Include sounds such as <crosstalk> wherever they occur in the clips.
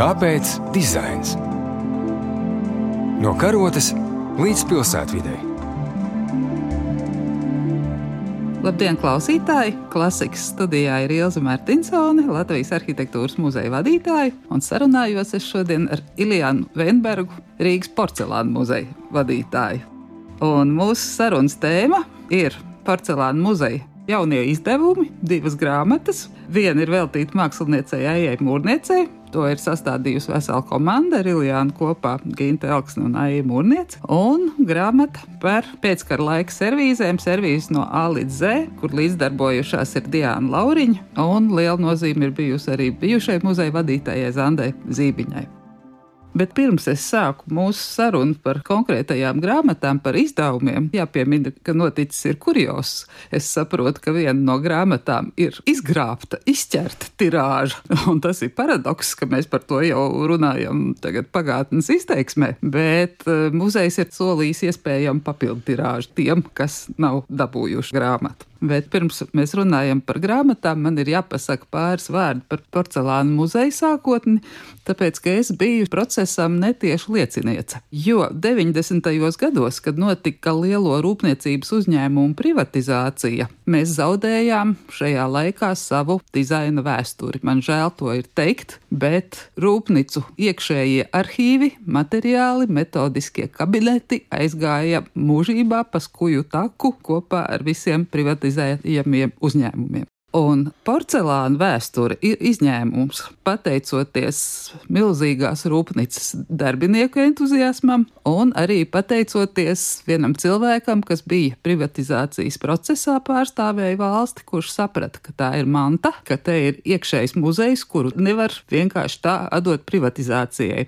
Kāpēc dizains? No karotes līdz pilsētvidai. Labdien, klausītāji! Klasikas studijā ir Ilza Martinsone, Latvijas arhitektūras muzeja vadītāja, un sarunājos es šodien ar Iljānu Venbergu, Rīgas porcelāna muzeja vadītāju. Un mūsu sarunas tēma ir porcelāna muzeja jaunie izdevumi, divas grāmatas. Viena ir veltīta māksliniecei Aijai Mūrniecei, To ir sastādījusi vesela komanda ar Iljānu kopā, Ginta Elksnu un Aija Mūrniec. Un grāmata par pēckara laika servīzēm, servīzes no A līdz Z, kur līdzdarbojušās ir Diana Lauriņa. Un liela nozīme ir bijusi arī bijušai muzeja vadītājai Zandai Zībiņai. Bet pirms es sāku mūsu sarunu par konkrētajām grāmatām, par izdevumiem, jāpiemina, ka noticis ir kurjos. Es saprotu, ka viena no grāmatām ir izgrābta, izķerta tirāža. <laughs> Un tas ir paradoks, ka mēs par to jau runājam tagad pagātnes izteiksmē. Bet uh, muzejs ir solījis iespējamu papildu tirāžu tiem, kas nav dabūjuši grāmatu. Bet pirms mēs runājam par grāmatām, man ir jāpasaka pāris vārdi par porcelāna muzeja sākotni, tāpēc, ka es biju procesam netieši lieciniece. Jo 90. gados, kad notika lielo rūpniecības uzņēmumu privatizācija, mēs zaudējām šajā laikā savu dizaina vēsturi. Man žēl to ir teikt, bet rūpnicu iekšējie arhīvi, materiāli, metodiskie kabineti aizgāja mūžībā pa skuju taku kopā ar visiem privatizācijas realizējamiem uzņēmumiem. Un porcelāna vēsture ir izņēmums, pateicoties milzīgās rūpnīcas darbinieku entuziasmam, un arī pateicoties vienam cilvēkam, kas bija privatizācijas procesā pārstāvēja valsti, kurš saprata, ka tā ir manta, ka te ir iekšējs muzejs, kuru nevar vienkārši tā atdot privatizācijai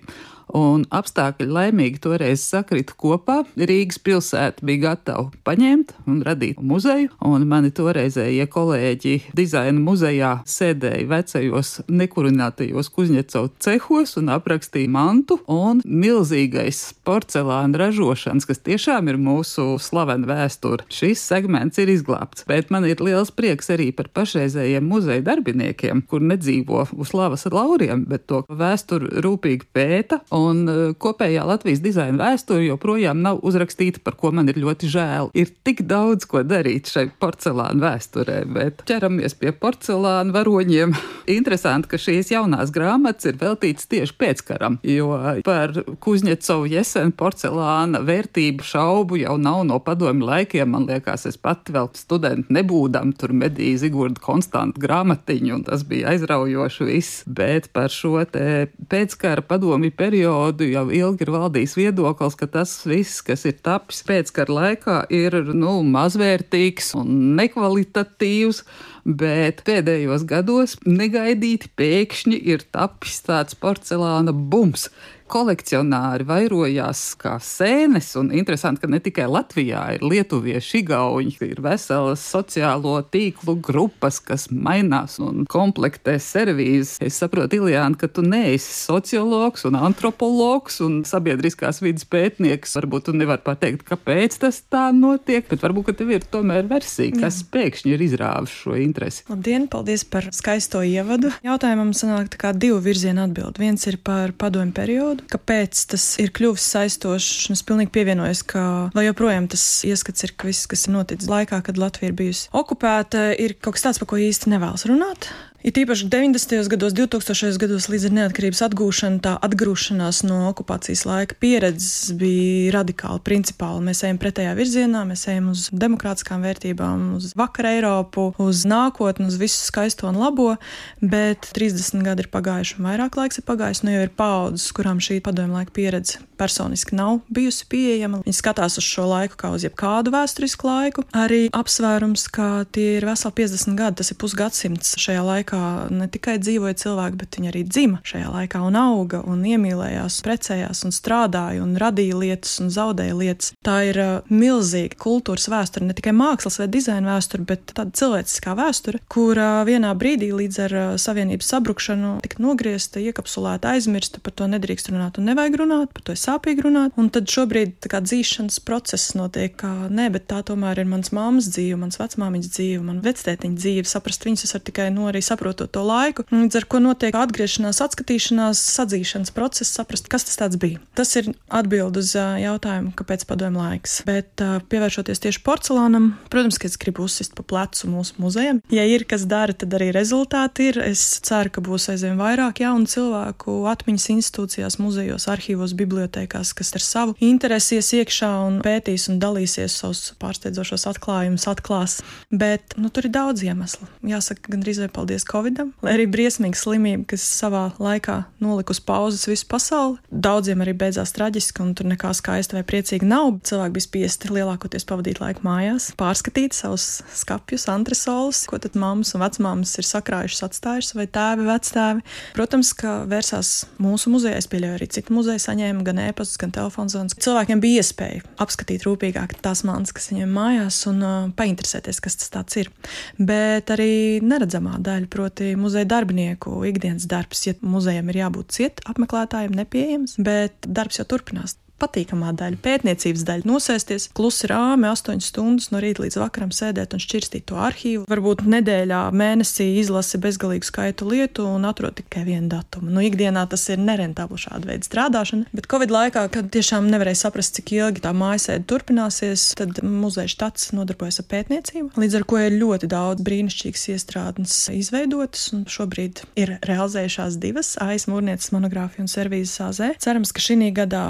un apstākļi laimīgi toreiz sakrita kopā. Rīgas pilsēta bija gatava paņemt un radīt muzeju, un mani toreizējie kolēģi dizaina muzejā sēdēja vecajos nekurinātajos Kuzņecov cehos un aprakstīja mantu un milzīgais porcelāna ražošanas, kas tiešām ir mūsu slavena vēsture. Šis segments ir izglābts, bet man ir liels prieks arī par pašreizējiem muzeja darbiniekiem, kur nedzīvo uz slavas lauriem, bet to vēsturi rūpīgi pēta un e, kopējā Latvijas dizaina vēsture joprojām nav uzrakstīta, par ko man ir ļoti žēl. Ir tik daudz ko darīt šai porcelāna vēsturē, bet ķeramies pie porcelāna varoņiem. <laughs> Interesanti, ka šīs jaunās grāmatas ir veltītas tieši pēckaram, jo par Kuzņecovu jesenu porcelāna vērtību šaubu jau nav no padomju laikiem. Man liekas, es pati vēl studenti nebūdam, tur medīju Zigurdu konstantu grāmatiņu, un tas bija aizraujoši viss, bet par šo pēckara padomju periodu periodu jau ilgi ir valdījis viedoklis, ka tas viss, kas ir tapis pēckara laikā, ir nu, mazvērtīgs un nekvalitatīvs. Bet pēdējos gados negaidīti pēkšņi ir tapis tāds porcelāna bums kolekcionāri vairojās kā sēnes, un interesanti, ka ne tikai Latvijā ir lietuvieši, igauņi, ir veselas sociālo tīklu grupas, kas mainās un komplektē servīzes. Es saprotu, Iljāna, ka tu neesi sociologs un antropologs un sabiedriskās vidas pētnieks. Varbūt tu nevari pateikt, kāpēc tas tā notiek, bet varbūt, tev ir tomēr versija, kas Jā. pēkšņi ir izrāvis šo interesi. Labdien, paldies par skaisto ievadu. Jautājumam sanāk tā kā divu virzienu atbild. Viens ir par padomu periodu, kāpēc tas ir kļuvis saistošs. Es pilnīgi pievienojos, ka vēl joprojām tas ieskats ir, ka viss, kas ir noticis laikā, kad Latvija ir bijusi okupēta, ir kaut kas tāds, par ko īsti nevēlas runāt. It īpaši 90. gados, 2000. gados līdz ar neatkarības atgūšanu, tā atgrūšanās no okupācijas laika pieredzes bija radikāli, principāli. Mēs ejam pretējā virzienā, mēs ejam uz demokrātiskām vērtībām, uz vakar Eiropu, uz nākotni, uz visu skaisto un labo, bet 30 gadi ir pagājuši un vairāk laiks ir pagājis, nu jau ir paudzes, kurām šī padomju laika pieredze personiski nav bijusi pieejama. Viņi skatās uz šo laiku kā uz jebkādu vēsturisku laiku. Arī apsvērums, ka tie ir veseli 50 gadi, tas ir pusgadsimts šajā laikā laikā ne tikai dzīvoja cilvēki, bet viņi arī dzima šajā laikā un auga un iemīlējās, precējās un strādāja un radīja lietas un zaudēja lietas. Tā ir uh, milzīga kultūras vēsture, ne tikai mākslas vai dizaina vēsture, bet tāda cilvēciskā vēsture, kura uh, vienā brīdī līdz ar uh, savienības sabrukšanu tika nogriezta, iekapsulēta, aizmirsta, par to nedrīkst runāt un nevajag runāt, par to ir sāpīgi runāt. Un tad šobrīd tā kā dzīšanas process notiek, kā nē, bet tā tomēr ir mans māmas dzīve, mans vecmāmiņas dzīve, man vectētiņa dzīve. Saprast viņus es varu tikai no arī saprast saprotot to laiku, līdz ar ko notiek atgriešanās, atskatīšanās, sadzīšanas process, saprast, kas tas bija. Tas ir atbild uz jautājumu, kāpēc padomju laiks. Bet pievēršoties tieši porcelānam, protams, ka es gribu uzsist pa plecu mūsu muzejam. Ja ir kas dara, tad arī rezultāti ir. Es ceru, ka būs aizvien vairāk jaunu cilvēku atmiņas institūcijās, muzejos, arhīvos, bibliotekās, kas ar savu interesi ies iekšā un pētīs un dalīsies savus pārsteidzošos atklājumus, atklās. Bet nu, tur ir daudz iemeslu. Jāsaka, gandrīz vai paldies Covidam, lai arī briesmīga slimība, kas savā laikā nolika uz pauzes visu pasauli. Daudziem arī beidzās traģiski, un tur nekā skaista vai priecīga nav. Cilvēki bija spiesti lielākoties pavadīt laiku mājās, pārskatīt savus skapjus, antresoles, ko tad mammas un vecmāmas ir sakrājušas, atstājušas, vai tēvi, vectēvi. Protams, ka vērsās mūsu muzejā, es pieļauju arī citu muzeju, saņēma gan ēpastus, gan telefonu zvans. Cilvēkiem bija iespēja apskatīt rūpīgāk tās mantas, kas viņiem mājās, un uh, painteresēties, kas tas ir. Bet arī neredzamā daļa, proti, muzeja darbinieku ikdienas darbs, ja muzejam ir jābūt ciet apmeklētājiem, nepieejams, bet darbs jau turpinās patīkamā daļa, pētniecības daļa. Nosēsties klusi rāmi, astoņas stundas no rīta līdz vakaram sēdēt un šķirstīt to arhīvu. Varbūt nedēļā, mēnesī izlasi bezgalīgu skaitu lietu un atrod tikai vienu datumu. Nu, ikdienā tas ir nerentabli šāda veida strādāšana, bet Covid laikā, kad tiešām nevarēja saprast, cik ilgi tā mājasēde turpināsies, tad muzeja štats nodarbojas ar pētniecību. Līdz ar to ir ļoti daudz brīnišķīgas iestrādes izveidotas, un šobrīd ir realizējušās divas aizmūrnieces monogrāfija un servīzes AZ. Cerams, ka šī gadā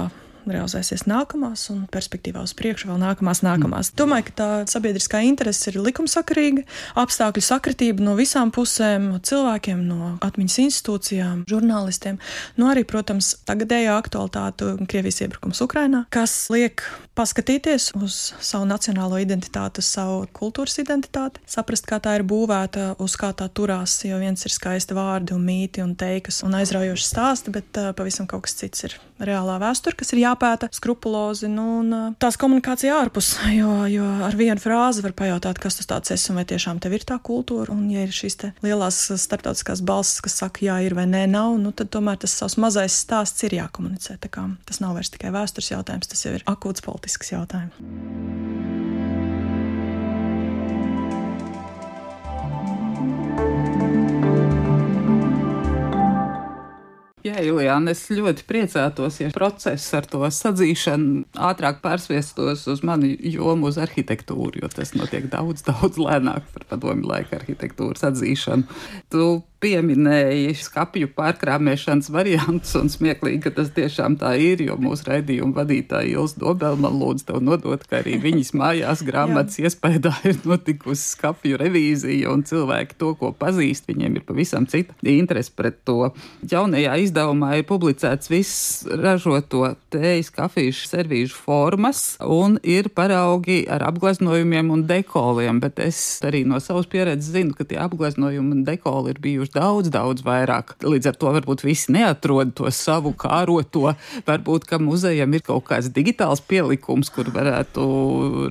realizēsies nākamās, un perspektīvā uz priekšu vēl nākamās, nākamās. Mm. Domāju, ka tā sabiedriskā interese ir likumsakarīga, apstākļu sakritība no visām pusēm, no cilvēkiem, no atmiņas institūcijām, žurnālistiem, no arī, protams, tagadējā aktualitāte Krievijas iebrukums Ukrainā, kas liek paskatīties uz savu nacionālo identitāti, uz savu kultūras identitāti, saprast, kā tā ir būvēta, uz kā tā turās, jo viens ir skaisti vārdi un mīti un teikas un aizraujoši stāsti, bet uh, pavisam kaut kas cits ir reālā vēsture, kas ir jāpēta skrupulozi, nu, un tās komunikācija ārpus, jo, jo ar vienu frāzi var pajautāt, kas tas tāds esi un vai tiešām tev ir tā kultūra, un ja ir šīs lielās starptautiskās balsis, kas saka, jā, ir vai nē, nav, nu, tad tomēr tas savs mazais stāsts ir jākomunicē. Tas nav vairs tikai vēstures jautājums, tas jau ir akūts politisks jautājums. Jā, Ilijāna, es ļoti priecātos, ja process ar to sadzīšanu ātrāk pārsviestos uz mani jomu, uz arhitektūru, jo tas notiek daudz, <laughs> daudz lēnāk par padomu laika arhitektūras atzīšanu. Tu pieminēji skapju pārkrāmēšanas variants, un smieklīgi, ka tas tiešām tā ir, jo mūsu raidījuma vadītāja Ilsa Dobela man lūdz tev nodot, ka arī viņas mājās <laughs> grāmatas iespējā <laughs> ir notikusi skapju revīzija, un cilvēki to, ko pazīst, viņiem ir pavisam cita interese pret to. Jaunajā izdevumā ir publicēts viss ražoto tējas, kafīšu, servīžu formas, un ir paraugi ar apgleznojumiem un dekoliem, bet es arī no savas pieredzes zinu, ka tie apgleznojumi un dekoli ir bijuši daudz, daudz vairāk. Līdz ar to varbūt visi neatrod to savu kāroto. Varbūt, ka muzejam ir kaut kāds digitāls pielikums, kur varētu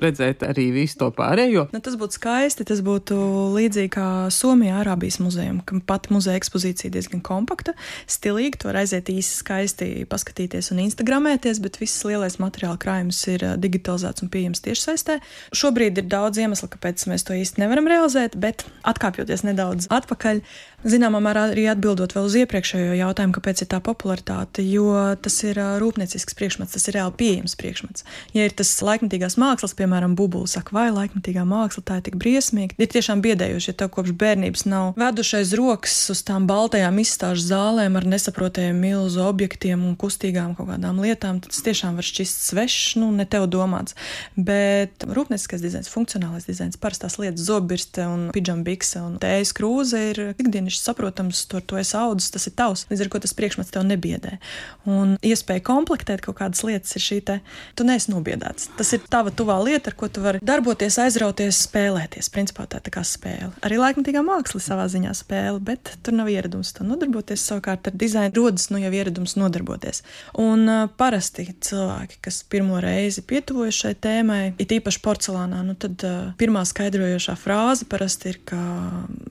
redzēt arī visu to pārējo. Nu, tas būtu skaisti. Tas būtu līdzīgi kā Somijā Arābijas muzejam, kam pat muzeja ekspozīcija diezgan kompakta, stilīga. Vari aiziet īsi skaisti paskatīties un instagramēties, bet viss lielais materiāla krājums ir digitalizēts un pieejams tiešsaistē. Šobrīd ir daudz iemeslu, kāpēc mēs to īsti nevaram realizēt, bet atkāpjoties nedaudz atpakaļ, Zināmā mērā arī atbildot vēl uz iepriekšējo jautājumu, kāpēc ir tā popularitāte, jo tas ir rūpniecisks priekšmets, tas ir reāli pieejams priekšmets. Ja ir tas laikmatīgās mākslas, piemēram, bubuli, saka, vai laikmatīgā māksla tā ir tik briesmīga, ir tiešām biedējoši, ja tev kopš bērnības nav vedušais rokas uz tām baltajām izstāžu zālēm ar nesaprotamiem milzu objektiem un kustīgām kaut kādām lietām, tad tas tiešām var šķist svešs, nu, ne tev domāts. Bet rūpnieciskais dizains, funkcionālais dizains, parastās lietas, zobirste un pidžambikse un tējas krūze ir ikdienas vienkārši saprotams, tur to esi audzis, tas ir tavs. Līdz ar to tas priekšmets tev nebiedē. Un iespēja komplektēt kaut kādas lietas ir šī te, tu neesi nobiedēts. Tas ir tava tuvā lieta, ar ko tu vari darboties, aizrauties, spēlēties. Principā tā ir tā kā spēle. Arī laikmatīgā māksla savā ziņā spēle, bet tur nav ieradums to nodarboties. Savukārt ar dizainu rodas nu jau ieradums nodarboties. Un uh, parasti cilvēki, kas pirmo reizi pietuvojas šai tēmai, it īpaši porcelānā, nu tad uh, pirmā skaidrojošā frāze parasti ir, ka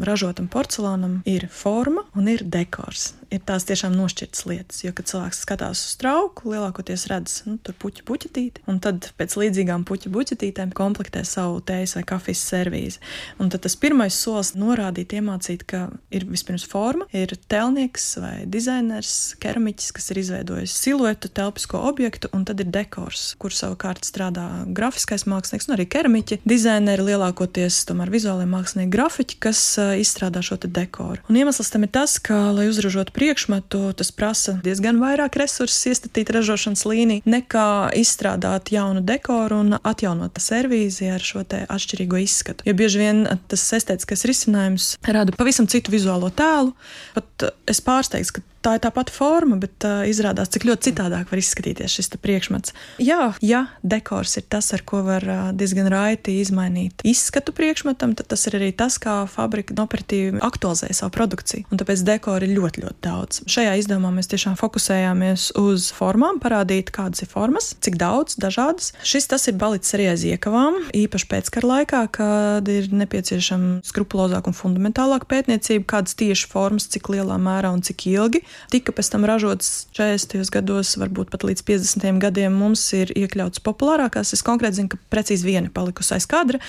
ražotam porcelānam ir forma un ir dekors. Ir tās tiešām nošķirtas lietas. Jo, kad cilvēks skatās uz trauku, lielākoties redz, nu, tur puķi puķetīti, un tad pēc līdzīgām puķu puķetītēm komplektē savu tējas vai kafijas servīzi. Un tad tas pirmais solis norādīt, iemācīt, ka ir vispirms forma, ir telnieks vai dizainers, keramiķis, kas ir izveidojis siluetu, telpisko objektu, un tad ir dekors, kur savukārt strādā grafiskais mākslinieks, un arī keramiķi, dizaineri lielākoties tomēr vizuālajie mākslinieki, grafiķi, kas uh, izstrādā šo dekoru. Un iemesls tam ir tas, ka, lai uzražotu priekšmetu, tas prasa diezgan vairāk resursus iestatīt ražošanas līniju, nekā izstrādāt jaunu dekoru un atjaunot servīzi ar šo atšķirīgo izskatu. Jo bieži vien tas estētiskais risinājums rada pavisam citu vizuālo tēlu. Pat es pārsteigts, ka tā ir tā pati forma, bet uh, izrādās, cik ļoti citādāk var izskatīties šis priekšmets. Jā, ja dekors ir tas, ar ko var uh, diezgan raiti izmainīt izskatu priekšmetam, tad tas ir arī tas, kā fabrika operatīvi aktualizē savu produkciju. Un tāpēc dekora ir ļoti, ļoti daudz. Šajā izdevumā mēs tiešām fokusējāmies uz formām, parādīt, kādas ir formas, cik daudz, dažādas. Šis tas ir balicis arī aiz iekavām, īpaši pēckara laikā, kad ir nepieciešama skrupulozāka un fundamentālāka pētniecība, kādas tieši formas, cik lielā mērā un cik ilgi tika pēc tam ražots 40. gados, varbūt pat līdz 50. gadiem mums ir iekļauts populārākās. Es konkrēti zinu, ka precīzi viena palikusi aiz kadra,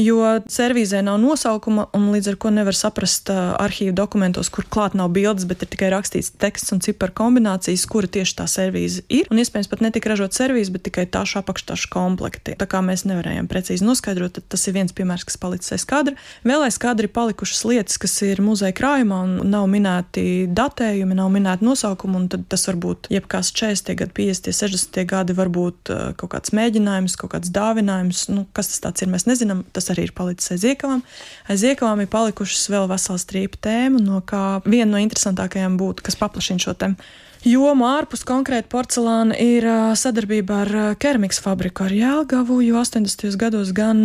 jo servīzē nav nosaukuma un līdz ar to nevar saprast arhīvu dokumentos, kur klāt nav bildes, bet ir tikai rakstīts teksts un ciparu kombinācijas, kura tieši tā servīze ir. Un iespējams pat netika ražot servīze, bet tikai tāšu apakštašu komplekti. Tā kā mēs nevarējām precīzi noskaidrot, tas ir viens piemērs, kas palicis aiz kadra. Vēl aiz kadra ir palikušas lietas, kas ir muzeja krājumā un nav minēti datējumi, nav nav minēta nosaukuma, un tas var būt jebkas 40, gadi, 50, 60 gadi, varbūt uh, kaut kāds mēģinājums, kaut kāds dāvinājums. Nu, kas tas ir, mēs nezinām. Tas arī ir palicis aiz iekavām. Aiz iekavām ir palikušas vēl vesela strīpa tēma, no kā viena no interesantākajām būtu, kas paplašina šo tēmu Joma ārpus konkrēti porcelāna ir sadarbība ar keramikas fabriku ar Jēlgavu, jo 80. gados gan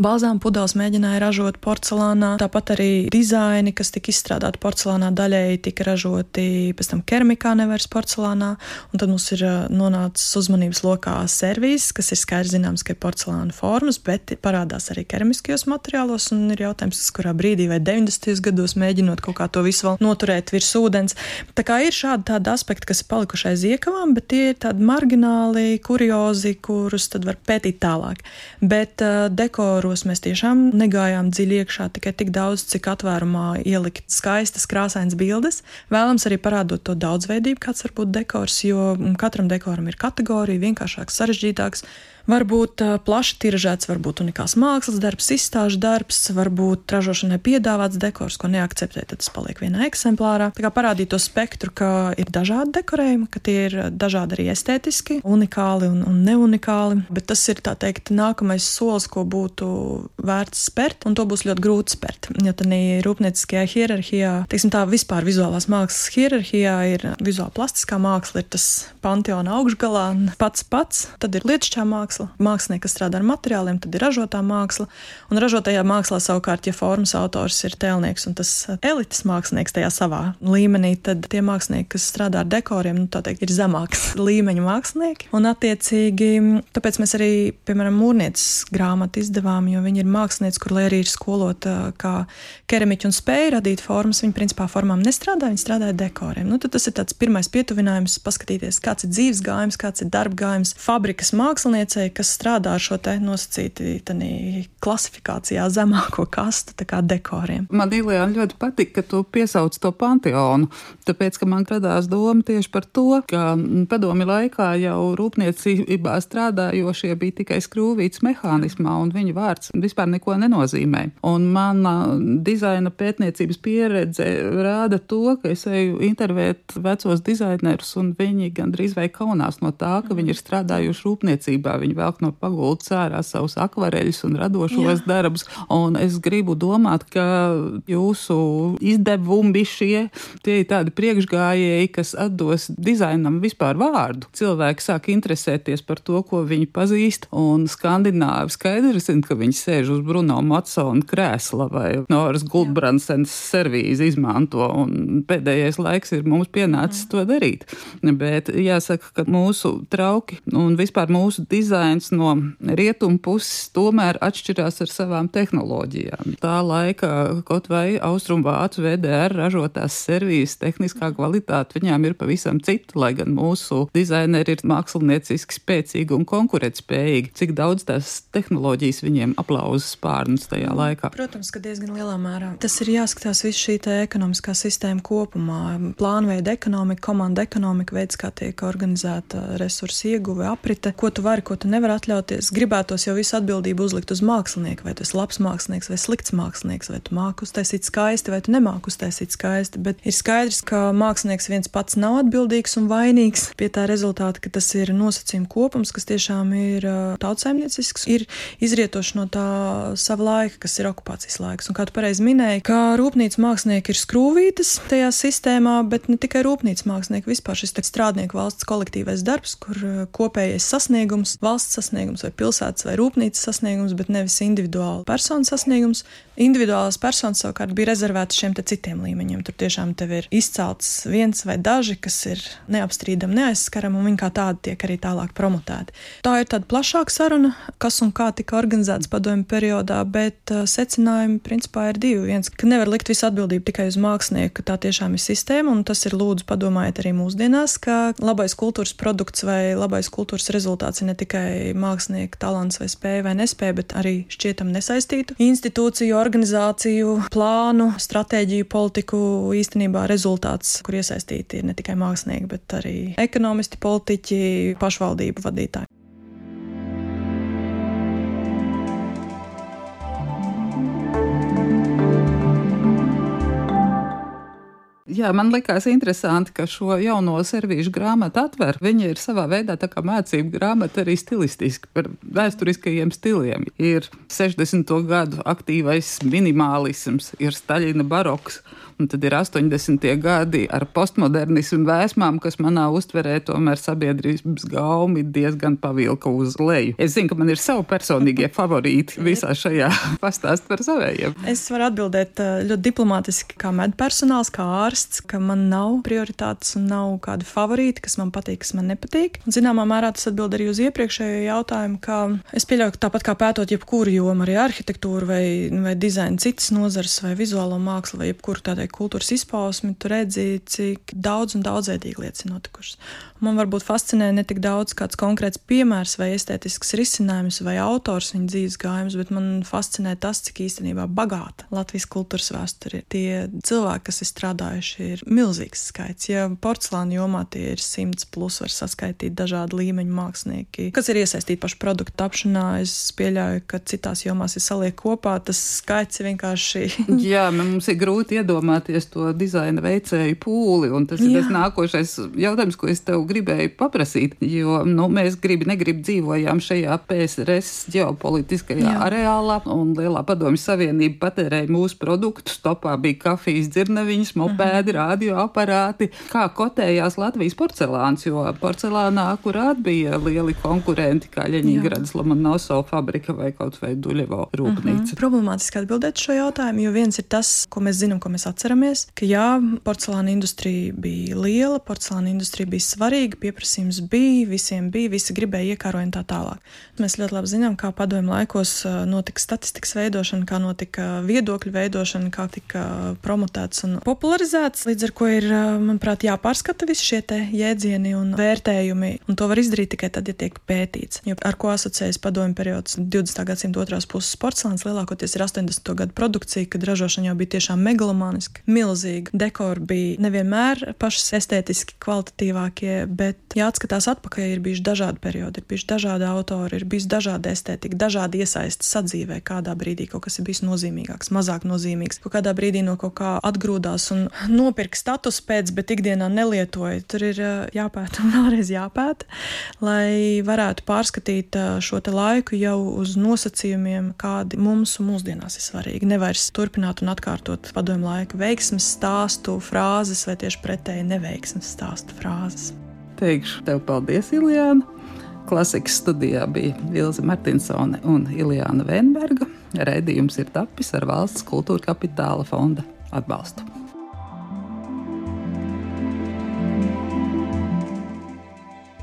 balzām pudeles mēģināja ražot porcelānā, tāpat arī dizaini, kas tika izstrādāti porcelānā, daļēji tika ražoti pēc tam keramikā, nevis porcelānā, un tad mums ir nonācis uzmanības lokā servīzes, kas ir skaidrs zināms, ka ir porcelāna formas, bet parādās arī keramiskajos materiālos, un ir jautājums, kurā brīdī vai 90. gados mēģinot kaut kā to visu vēl noturēt virs ūdens. Tā kā ir šādi tādi aspekti, kas ir palikuši aiz iekavām, bet tie ir tādi margināli, kuriozi, kurus tad var pētīt tālāk. Bet uh, dekoros mēs tiešām negājām dziļi iekšā tikai tik daudz, cik atvērumā ielikt skaistas, krāsainas bildes. Vēlams arī parādot to daudzveidību, kāds var būt dekors, jo katram dekoram ir kategorija, vienkāršāks, sarežģītāks varbūt plaši tiražēts, varbūt unikāls mākslas darbs, izstāžu darbs, varbūt ražošanai piedāvāts dekors, ko neakceptē, tad tas paliek vienā eksemplārā. Tā kā parādīt to spektru, ka ir dažādi dekorējumi, ka tie ir dažādi arī estētiski, unikāli un, un neunikāli, bet tas ir tā teikt nākamais solis, ko būtu vērts spērt, un to būs ļoti grūti spērt. Jo tādā rūpnieciskajā hierarhijā, teiksim tā, vispār vizuālās mākslas hierarhijā ir vizuāla plastiskā māksla, ir tas panteona augšgalā, pats pats, tad ir lietušķā māksla māksla. Mākslinieki, kas strādā ar materiāliem, tad ir ražotā māksla. Un ražotajā mākslā savukārt, ja formas autors ir tēlnieks un tas elites mākslinieks tajā savā līmenī, tad tie mākslinieki, kas strādā ar dekoriem, nu, teikt, ir zemāks <laughs> līmeņa mākslinieki. Un attiecīgi, tāpēc mēs arī, piemēram, mūrnieces grāmatu izdevām, jo viņi ir mākslinieci, kur lai arī ir skolota kā keramiķi un spēja radīt formas, viņi principā formām nestrādā, viņi strādā ar dekoriem. Nu, tas ir tāds pirmais pietuvinājums, paskatīties, kāds ir dzīves gājums, kāds ir darba gājums fabrikas māksliniecei komandai, kas strādā ar šo te nosacīti klasifikācijā zemāko kastu, dekoriem. Man Ilijāna ļoti patika, ka tu piesauc to panteonu, tāpēc, ka man radās doma tieši par to, ka padomi laikā jau rūpniecībā strādājošie bija tikai skrūvīts mehānismā, un viņu vārds vispār neko nenozīmē. Un mana dizaina pētniecības pieredze rāda to, ka es eju intervēt vecos dizainerus, un viņi gandrīz vai kaunās no tā, ka viņi ir strādājuši rūpniecībā. Viņi velk no pagultas ārā savus akvareļus un radošos Jā. darbus. Un es gribu domāt, ka jūsu izdevumi šie tie ir tādi priekšgājēji, kas atdos dizainam vispār vārdu. Cilvēki sāk interesēties par to, ko viņi pazīst, un skandināvi skaidri zina, ka viņi sēž uz Bruno Matsona krēsla vai Noras Guldbransens servīzi izmanto, un pēdējais laiks ir mums pienācis Jā. to darīt. Bet jāsaka, ka mūsu trauki un vispār mūsu dizaini dizains no rietumu puses tomēr atšķirās ar savām tehnoloģijām. Tā laika kaut vai austrumvācu VDR ražotās servijas tehniskā kvalitāte viņām ir pavisam cita, lai gan mūsu dizaineri ir mākslinieciski spēcīgi un konkurētspējīgi. Cik daudz tās tehnoloģijas viņiem aplauza spārnus tajā laikā? Protams, ka diezgan lielā mērā. Tas ir jāskatās visu šī ekonomiskā sistēma kopumā. Plānveida ekonomika, komanda ekonomika, veids, kā tiek organizēta resursu ieguve, aprite, ko tu vari, ko tu nevari atļauties. Gribētos jau visu atbildību uzlikt uz mākslinieku, vai tu esi labs mākslinieks vai slikts mākslinieks, vai tu māki uztaisīt skaisti vai tu nemāki uztaisīt skaisti. Bet ir skaidrs, ka mākslinieks viens pats nav atbildīgs un vainīgs pie tā rezultāta, ka tas ir nosacījuma kopums, kas tiešām ir tautsēmniecisks, ir izrietoši no tā sava laika, kas ir okupācijas laiks. Un kā tu pareizi minēji, ka rūpnīcas mākslinieki ir skrūvītas tajā sistēmā, bet ne tikai rūpnīcas mākslinieki, vispār šis strādnieku valsts kolektīvais darbs, kur kopējais sasniegums, valsts sasniegums vai pilsētas vai rūpnīcas sasniegums, bet nevis individuāla persona sasniegums. Individuālās personas savukārt bija rezervētas šiem citiem līmeņiem. Tur tiešām ir izcelts viens vai daži, kas ir neapstrīdami, neaizskarami, un viņi kā tādi tiek arī tālāk promotēti. Tā ir tāda plašāka saruna, kas un kā tika organizēts padomju periodā, bet uh, secinājumi principā ir divi. Viens, ka nevar likt visu atbildību tikai uz mākslinieku, ka tā tiešām ir sistēma, un tas ir lūdzu padomājiet arī mūsdienās, ka labais kultūras produkts vai labais kultūras rezultāts ir ne tikai mākslinieka talants vai spēja vai nespēja, bet arī šķietam nesaistītu institūciju organizāciju, plānu, stratēģiju, politiku īstenībā rezultāts, kur iesaistīti ir ne tikai mākslinieki, bet arī ekonomisti, politiķi, pašvaldību vadītāji. Jā, man likās interesanti, ka šo jauno servīšu grāmatu atver. Viņa ir savā veidā tā kā mācību grāmata arī stilistiski par vēsturiskajiem stiliem. Ir 60. gadu aktīvais minimālisms, ir Staļina baroks Un tad ir 80. gadi ar postmodernismu vēsmām, kas manā uztverē tomēr sabiedrības gaumi diezgan pavilka uz leju. Es zinu, ka man ir savi personīgie <laughs> favorīti visā šajā pastāstā par savējiem. Es varu atbildēt eh, ļoti diplomātiski, kā medpersonāls, kā ārsts, ka man nav prioritātes un nav kādi favorīti, kas man patīk, kas man nepatīk. Un, zināmā mērā tas atbild arī uz iepriekšējo jautājumu, ka es pieļauju, ka tāpat kā pētot jebkuru jomu, arī arhitektūru vai, vai dizainu citas nozares vai vizuālo mākslu vai jebkuru tādai kultūras izpausmi, tu redzi, cik daudz un daudzveidīgi lietas ir notikušas. Man varbūt fascinē ne tik daudz kāds konkrēts piemērs vai estētisks risinājums vai autors viņa dzīves gājums, bet man fascinē tas, cik īstenībā bagāta Latvijas kultūras vēsture ir. Tie cilvēki, kas ir strādājuši, ir milzīgs skaits. Ja porcelāna jomā tie ir simts plus, var saskaitīt dažādu līmeņu mākslinieki, kas ir iesaistīti pašu produktu tapšanā. Es pieļauju, ka citās jomās ir saliek kopā, tas skaits vienkārši. <laughs> Jā, mums ir grūti iedomāties to dizaina veicēju pūli, un tas Jā. ir tas nākošais jautājums, ko es tev gribēju paprasīt, jo nu, mēs gribi, negribi dzīvojām šajā PSRS ģeopolitiskajā Jā. areālā, un Lielā padomju savienība patērēja mūsu produktus. Topā bija kafijas dzirnaviņas, mopēdi, uh -huh. Radioaparāti. Kā kotējās Latvijas porcelāns, jo porcelānā akurāt bija lieli konkurenti, kā Ļeņģeradas Lomanovsov fabrika vai kaut vai Duļevo rūpnīca. Uh -huh. Problemātiski atbildēt šo jautājumu, jo viens ir tas, ko mēs zinām, ko mēs atceramies, ka jā, porcelāna industrija bija liela, porcelāna industrija bija svarīga pieprasījums bija, visiem bija, visi gribēja iekārot un tā tālāk. Mēs ļoti labi zinām, kā padomju laikos notika statistikas veidošana, kā notika viedokļu veidošana, kā tika promotēts un popularizēts. Līdz ar to ir, manuprāt, jāpārskata visi šie jēdzieni un vērtējumi, un to var izdarīt tikai tad, ja tiek pētīts. Jo ar ko asociējas padomju periods 20. gadsimta otrās puses porcelāns lielākoties ir 80. gadu produkcija, kad ražošana jau bija tiešām megalomāniska, milzīga. Dekori bija nevienmēr pašas estētiski kvalitatīvākie, bet jāatskatās atpakaļ, ir bijuši dažādi periodi, ir bijuši dažādi autori, ir bijis dažāda estētika, dažādi iesaisti sadzīvē, kādā brīdī kaut kas ir bijis nozīmīgāks, mazāk nozīmīgs, kaut kādā brīdī no kaut kā atgrūdās un nopirka status pēc, bet ikdienā nelietoja. Tur ir jāpēta un <laughs> vēlreiz jāpēta, lai varētu pārskatīt šo laiku jau uz nosacījumiem, kādi mums mūsdienās ir svarīgi. Nevairs turpināt un atkārtot padomu laika veiksmes stāstu, frāzes vai tieši pretēji neveiksmes stāstu frāzes. Teikšu tev paldies, Ilijāna. Klasikas studijā bija Ilza Martinsone un Ilijāna Venberga. Raidījums ir tapis ar valsts kultūra kapitāla fonda atbalstu.